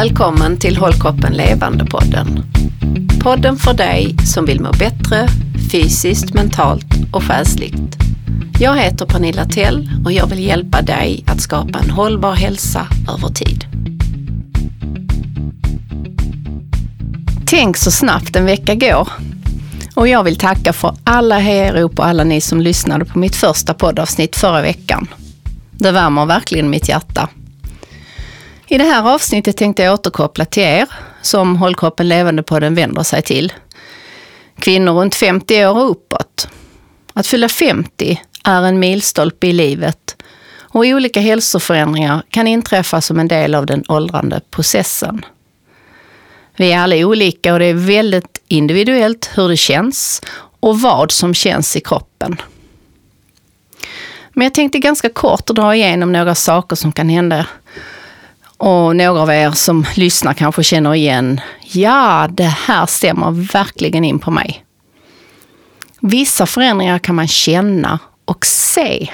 Välkommen till Håll kroppen levande-podden. Podden för dig som vill må bättre fysiskt, mentalt och själsligt. Jag heter Pernilla Tell och jag vill hjälpa dig att skapa en hållbar hälsa över tid. Tänk så snabbt en vecka går. Och jag vill tacka för alla hejarop och alla ni som lyssnade på mitt första poddavsnitt förra veckan. Det värmer verkligen mitt hjärta. I det här avsnittet tänkte jag återkoppla till er som Håll kroppen levande på den vänder sig till. Kvinnor runt 50 år och uppåt. Att fylla 50 är en milstolpe i livet och olika hälsoförändringar kan inträffa som en del av den åldrande processen. Vi är alla olika och det är väldigt individuellt hur det känns och vad som känns i kroppen. Men jag tänkte ganska kort dra igenom några saker som kan hända och några av er som lyssnar kanske känner igen, ja, det här stämmer verkligen in på mig. Vissa förändringar kan man känna och se.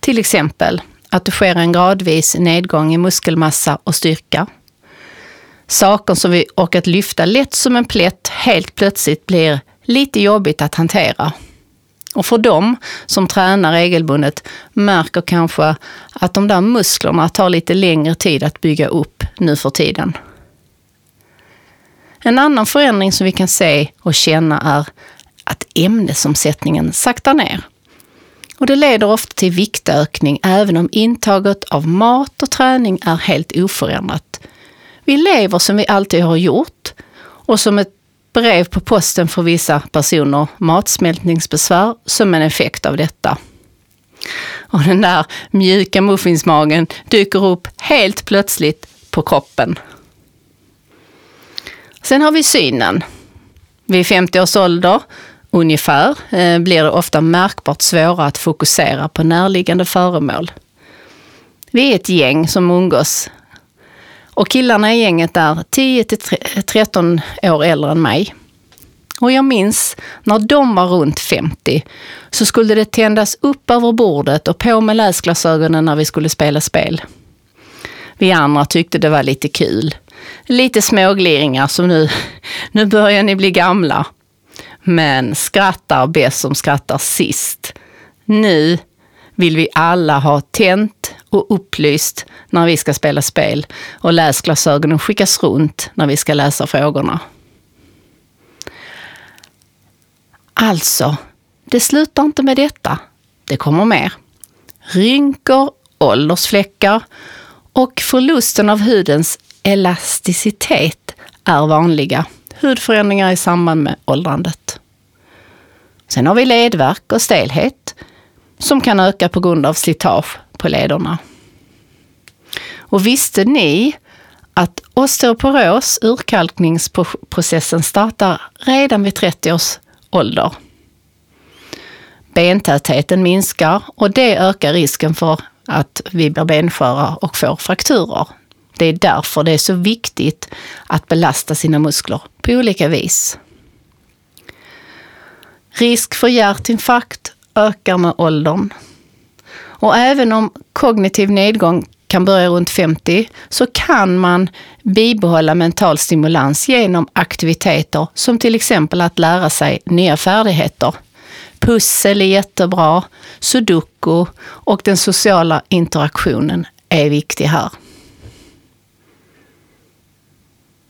Till exempel att det sker en gradvis nedgång i muskelmassa och styrka. Saker som vi orkat lyfta lätt som en plätt helt plötsligt blir lite jobbigt att hantera. Och för dem som tränar regelbundet märker kanske att de där musklerna tar lite längre tid att bygga upp nu för tiden. En annan förändring som vi kan se och känna är att ämnesomsättningen saktar ner. Och det leder ofta till viktökning även om intaget av mat och träning är helt oförändrat. Vi lever som vi alltid har gjort och som ett brev på posten för vissa personer matsmältningsbesvär som en effekt av detta. Och den där mjuka muffinsmagen dyker upp helt plötsligt på kroppen. Sen har vi synen. Vid 50 års ålder ungefär eh, blir det ofta märkbart svårare att fokusera på närliggande föremål. Vi är ett gäng som umgås och killarna i gänget är 10 till 13 år äldre än mig. Och jag minns när de var runt 50 så skulle det tändas upp över bordet och på med läsglasögonen när vi skulle spela spel. Vi andra tyckte det var lite kul. Lite smågliringar som nu, nu börjar ni bli gamla. Men skrattar bäst som skrattar sist. Nu vill vi alla ha tänt och upplyst när vi ska spela spel och läsglasögonen skickas runt när vi ska läsa frågorna. Alltså, det slutar inte med detta. Det kommer mer. Rynkor, åldersfläckar och förlusten av hudens elasticitet är vanliga hudförändringar i samband med åldrandet. Sen har vi ledvärk och stelhet som kan öka på grund av slitage på lederna. Och visste ni att osteoporos, urkalkningsprocessen, startar redan vid 30 års ålder? Bentätheten minskar och det ökar risken för att vi blir bensköra och får frakturer. Det är därför det är så viktigt att belasta sina muskler på olika vis. Risk för hjärtinfarkt ökar med åldern. Och även om kognitiv nedgång kan börja runt 50 så kan man bibehålla mental stimulans genom aktiviteter som till exempel att lära sig nya färdigheter. Pussel är jättebra, sudoku och den sociala interaktionen är viktig här.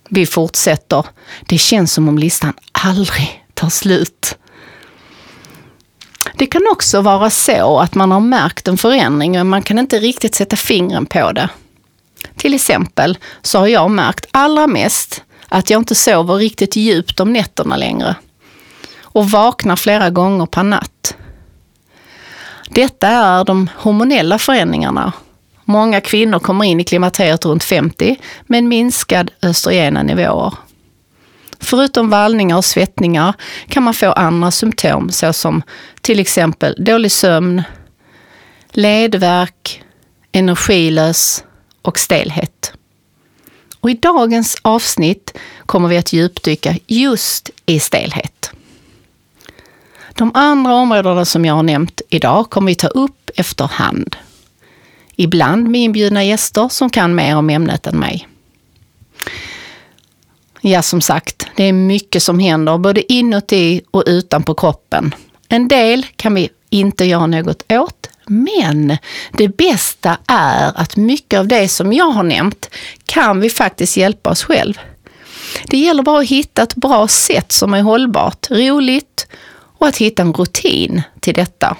Vi fortsätter. Det känns som om listan aldrig tar slut. Det kan också vara så att man har märkt en förändring men man kan inte riktigt sätta fingren på det. Till exempel så har jag märkt allra mest att jag inte sover riktigt djupt om nätterna längre och vaknar flera gånger per natt. Detta är de hormonella förändringarna. Många kvinnor kommer in i klimakteriet runt 50 med minskad östrogena nivåer. Förutom vallningar och svettningar kan man få andra symptom såsom till exempel dålig sömn, ledvärk, energilös och stelhet. Och I dagens avsnitt kommer vi att djupdyka just i stelhet. De andra områdena som jag har nämnt idag kommer vi ta upp efterhand. ibland med inbjudna gäster som kan mer om ämnet än mig. Ja, som sagt, det är mycket som händer både inuti och utanpå kroppen. En del kan vi inte göra något åt, men det bästa är att mycket av det som jag har nämnt kan vi faktiskt hjälpa oss själv. Det gäller bara att hitta ett bra sätt som är hållbart, roligt och att hitta en rutin till detta.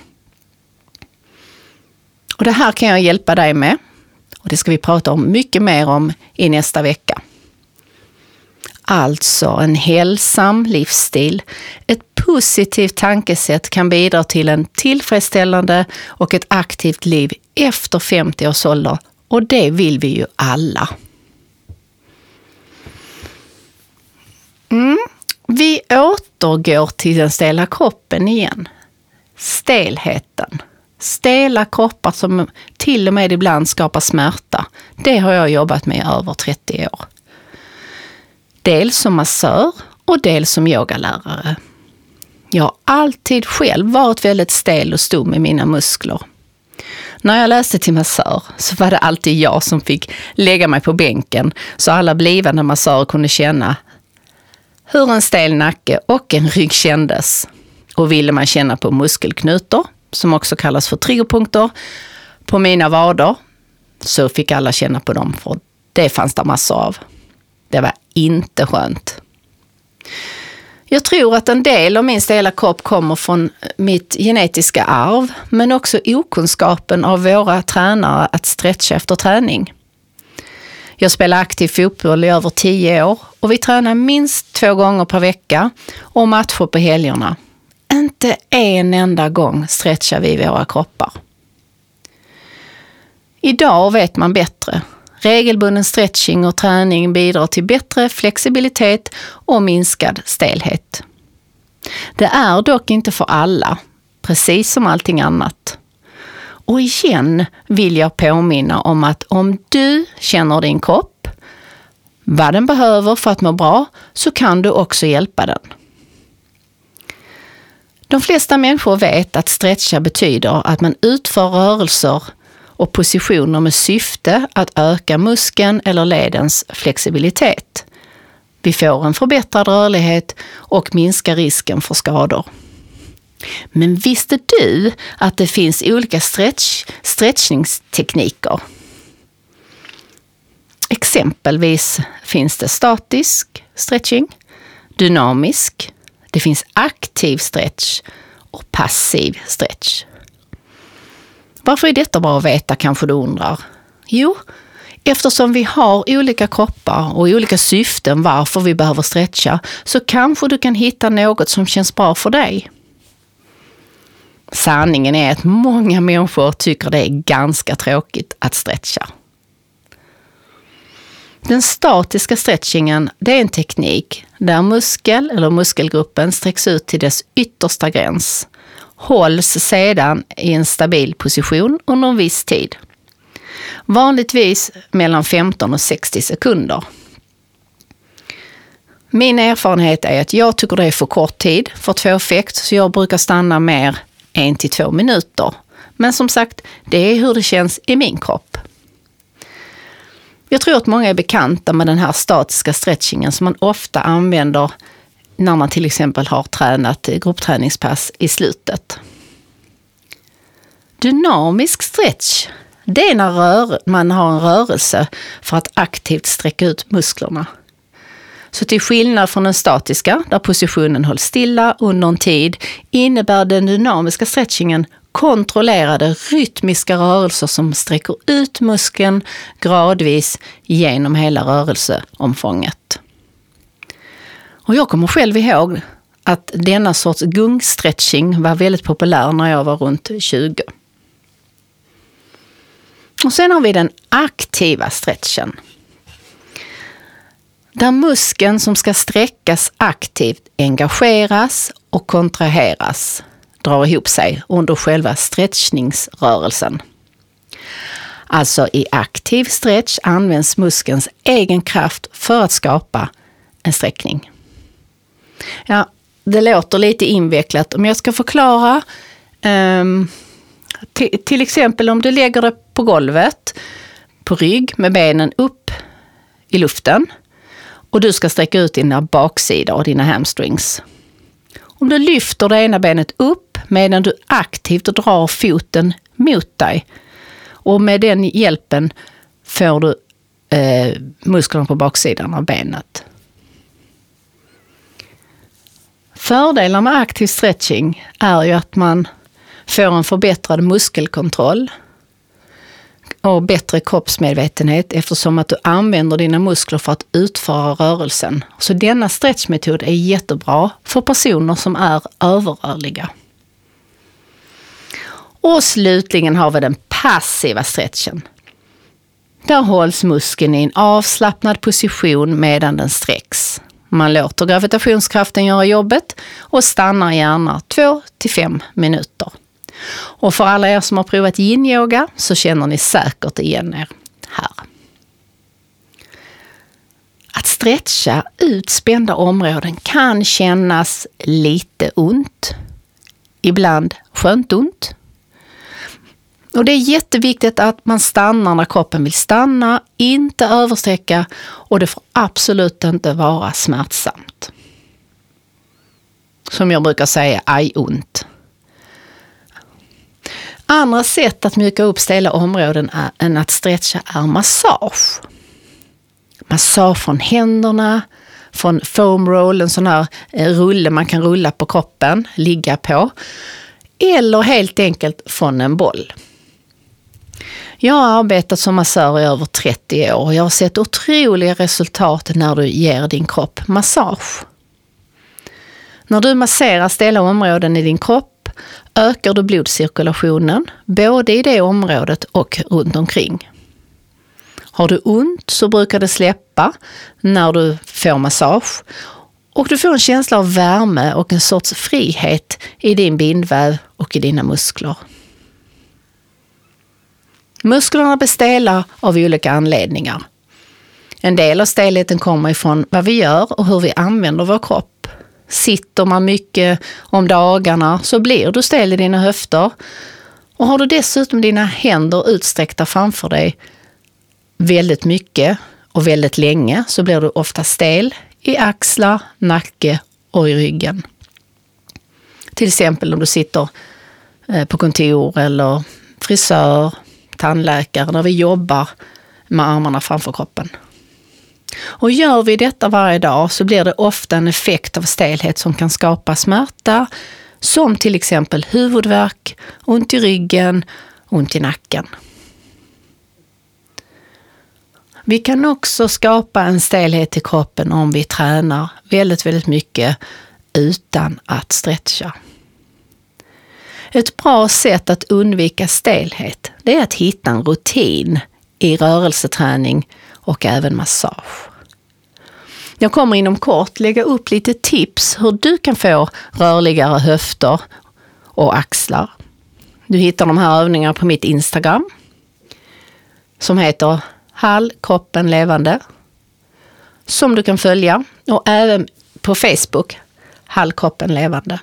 Och det här kan jag hjälpa dig med och det ska vi prata om mycket mer om i nästa vecka. Alltså en hälsam livsstil. Ett positivt tankesätt kan bidra till en tillfredsställande och ett aktivt liv efter 50 års ålder och det vill vi ju alla. Mm. Vi återgår till den stela kroppen igen. Stelheten. Stela kroppar som till och med ibland skapar smärta. Det har jag jobbat med i över 30 år. Dels som massör och dels som yogalärare. Jag har alltid själv varit väldigt stel och stum i mina muskler. När jag läste till massör så var det alltid jag som fick lägga mig på bänken så alla blivande massörer kunde känna hur en stel nacke och en rygg kändes. Och ville man känna på muskelknutor, som också kallas för triggerpunkter, på mina vader så fick alla känna på dem, för det fanns det massor av. Det var inte skönt. Jag tror att en del av min stela kropp kommer från mitt genetiska arv, men också okunskapen av våra tränare att stretcha efter träning. Jag spelar aktiv fotboll i över tio år och vi tränar minst två gånger per vecka och matcher på helgerna. Inte en enda gång stretchar vi våra kroppar. Idag vet man bättre Regelbunden stretching och träning bidrar till bättre flexibilitet och minskad stelhet. Det är dock inte för alla, precis som allting annat. Och igen vill jag påminna om att om du känner din kropp, vad den behöver för att må bra, så kan du också hjälpa den. De flesta människor vet att stretcha betyder att man utför rörelser och positioner med syfte att öka muskeln eller ledens flexibilitet. Vi får en förbättrad rörlighet och minskar risken för skador. Men visste du att det finns olika stretch, stretchningstekniker? Exempelvis finns det statisk stretching, dynamisk, det finns aktiv stretch och passiv stretch. Varför är detta bra att veta kanske du undrar? Jo, eftersom vi har olika kroppar och olika syften varför vi behöver stretcha så kanske du kan hitta något som känns bra för dig. Sanningen är att många människor tycker det är ganska tråkigt att stretcha. Den statiska stretchingen det är en teknik där muskel eller muskelgruppen sträcks ut till dess yttersta gräns hålls sedan i en stabil position under en viss tid. Vanligtvis mellan 15 och 60 sekunder. Min erfarenhet är att jag tycker det är för kort tid för att få effekt, så jag brukar stanna mer en till två minuter. Men som sagt, det är hur det känns i min kropp. Jag tror att många är bekanta med den här statiska stretchingen som man ofta använder när man till exempel har tränat gruppträningspass i slutet. Dynamisk stretch, det är när man har en rörelse för att aktivt sträcka ut musklerna. Så till skillnad från den statiska, där positionen hålls stilla under en tid, innebär den dynamiska stretchingen kontrollerade rytmiska rörelser som sträcker ut muskeln gradvis genom hela rörelseomfånget. Och jag kommer själv ihåg att denna sorts gungstretching var väldigt populär när jag var runt 20. Och sen har vi den aktiva stretchen. Där muskeln som ska sträckas aktivt engageras och kontraheras, drar ihop sig under själva stretchningsrörelsen. Alltså i aktiv stretch används muskelns egen kraft för att skapa en sträckning. Ja, det låter lite invecklat. Om jag ska förklara, um, till, exempel om du lägger det på golvet, på rygg med benen upp i luften. Och du ska sträcka ut dina baksidor och dina hamstrings. Om du lyfter det ena benet upp medan du aktivt drar foten mot dig och med den hjälpen får du eh, musklerna på baksidan av benet. Fördelar med aktiv stretching är ju att man får en förbättrad muskelkontroll och bättre kroppsmedvetenhet eftersom att du använder dina muskler för att utföra rörelsen. Så denna stretchmetod är jättebra för personer som är överrörliga. Och slutligen har vi den passiva stretchen. Där hålls muskeln i en avslappnad position medan den sträcks. Man låter gravitationskraften göra jobbet och stannar gärna 2 till 5 minuter. Och för alla er som har provat yin-yoga så känner ni säkert igen er här. Att stretcha ut spända områden kan kännas lite ont. Ibland skönt ont. Och det är jätteviktigt att man stannar när kroppen vill stanna, inte översträcka och det får absolut inte vara smärtsamt. Som jag brukar säga, aj ont. Andra sätt att mjuka upp stela områden är, än att stretcha är massage. Massage från händerna, från foam roll, en sån här eh, rulle man kan rulla på kroppen, ligga på. Eller helt enkelt från en boll. Jag har arbetat som massör i över 30 år och jag har sett otroliga resultat när du ger din kropp massage. När du masserar stela områden i din kropp ökar du blodcirkulationen, både i det området och runt omkring. Har du ont så brukar det släppa när du får massage och du får en känsla av värme och en sorts frihet i din bindväv och i dina muskler. Musklerna blir stela av olika anledningar. En del av stelheten kommer ifrån vad vi gör och hur vi använder vår kropp. Sitter man mycket om dagarna så blir du stel i dina höfter. Och har du dessutom dina händer utsträckta framför dig väldigt mycket och väldigt länge så blir du ofta stel i axlar, nacke och i ryggen. Till exempel om du sitter eh, på kontor eller frisör, tandläkare när vi jobbar med armarna framför kroppen. Och gör vi detta varje dag så blir det ofta en effekt av stelhet som kan skapa smärta, som till exempel huvudvärk, ont i ryggen, ont i nacken. Vi kan också skapa en stelhet i kroppen om vi tränar väldigt, väldigt mycket utan att stretcha. Ett bra sätt att undvika stelhet, det är att hitta en rutin i rörelseträning och även massage. Jag kommer inom kort lägga upp lite tips hur du kan få rörligare höfter och axlar. Du hittar de här övningarna på mitt Instagram som heter Hall kroppen levande som du kan följa och även på Facebook Hall kroppen levande.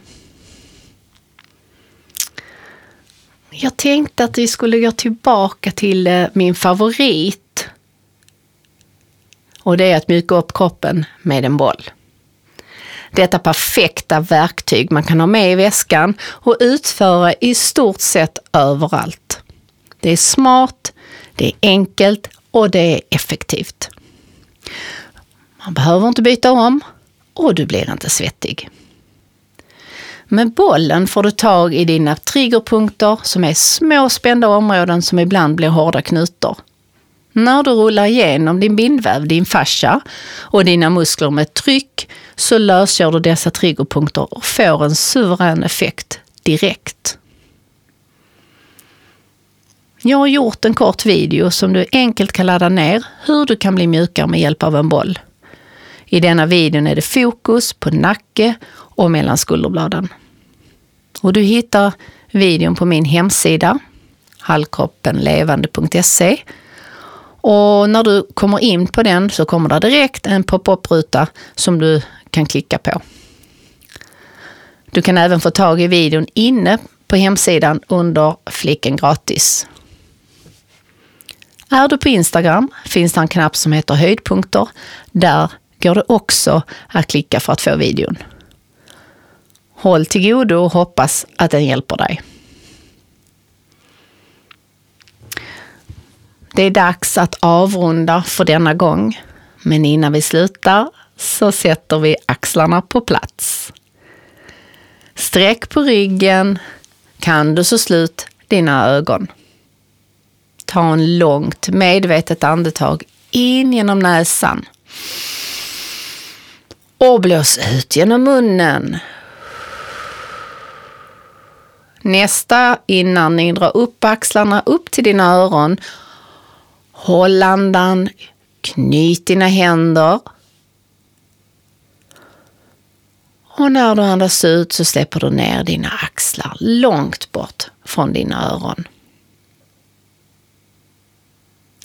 Jag tänkte att vi skulle gå tillbaka till eh, min favorit. Och det är att mjuka upp kroppen med en boll. Detta perfekta verktyg man kan ha med i väskan och utföra i stort sett överallt. Det är smart, det är enkelt och det är effektivt. Man behöver inte byta om och du blir inte svettig. Med bollen får du tag i dina triggerpunkter som är små spända områden som ibland blir hårda knutor. När du rullar igenom din bindväv, din fascia och dina muskler med tryck så lösgör du dessa triggerpunkter och får en suverän effekt direkt. Jag har gjort en kort video som du enkelt kan ladda ner hur du kan bli mjukare med hjälp av en boll. I denna videon är det fokus på nacke och mellan skulderbladen. Och du hittar videon på min hemsida hallkroppenlevande.se och när du kommer in på den så kommer det direkt en pop-up-ruta som du kan klicka på. Du kan även få tag i videon inne på hemsidan under fliken gratis. Är du på Instagram finns det en knapp som heter höjdpunkter. Där går det också att klicka för att få videon. Håll till godo och hoppas att den hjälper dig. Det är dags att avrunda för denna gång. Men innan vi slutar så sätter vi axlarna på plats. Sträck på ryggen. Kan du så slut dina ögon. Ta en långt medvetet andetag in genom näsan. Och blås ut genom munnen. Nästa inandning, dra upp axlarna upp till dina öron. Håll andan, knyt dina händer. Och när du andas ut så släpper du ner dina axlar långt bort från dina öron.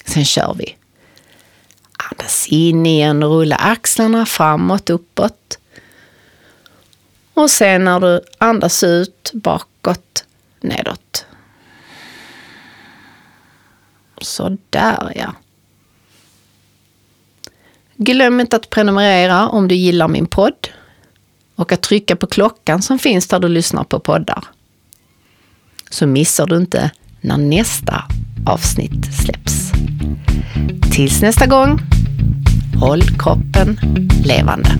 Sen kör vi. Andas in igen och rulla axlarna framåt, uppåt. Och sen när du andas ut bakåt, nedåt. Så där ja. Glöm inte att prenumerera om du gillar min podd och att trycka på klockan som finns där du lyssnar på poddar. Så missar du inte när nästa avsnitt släpps. Tills nästa gång, Håll kroppen levande.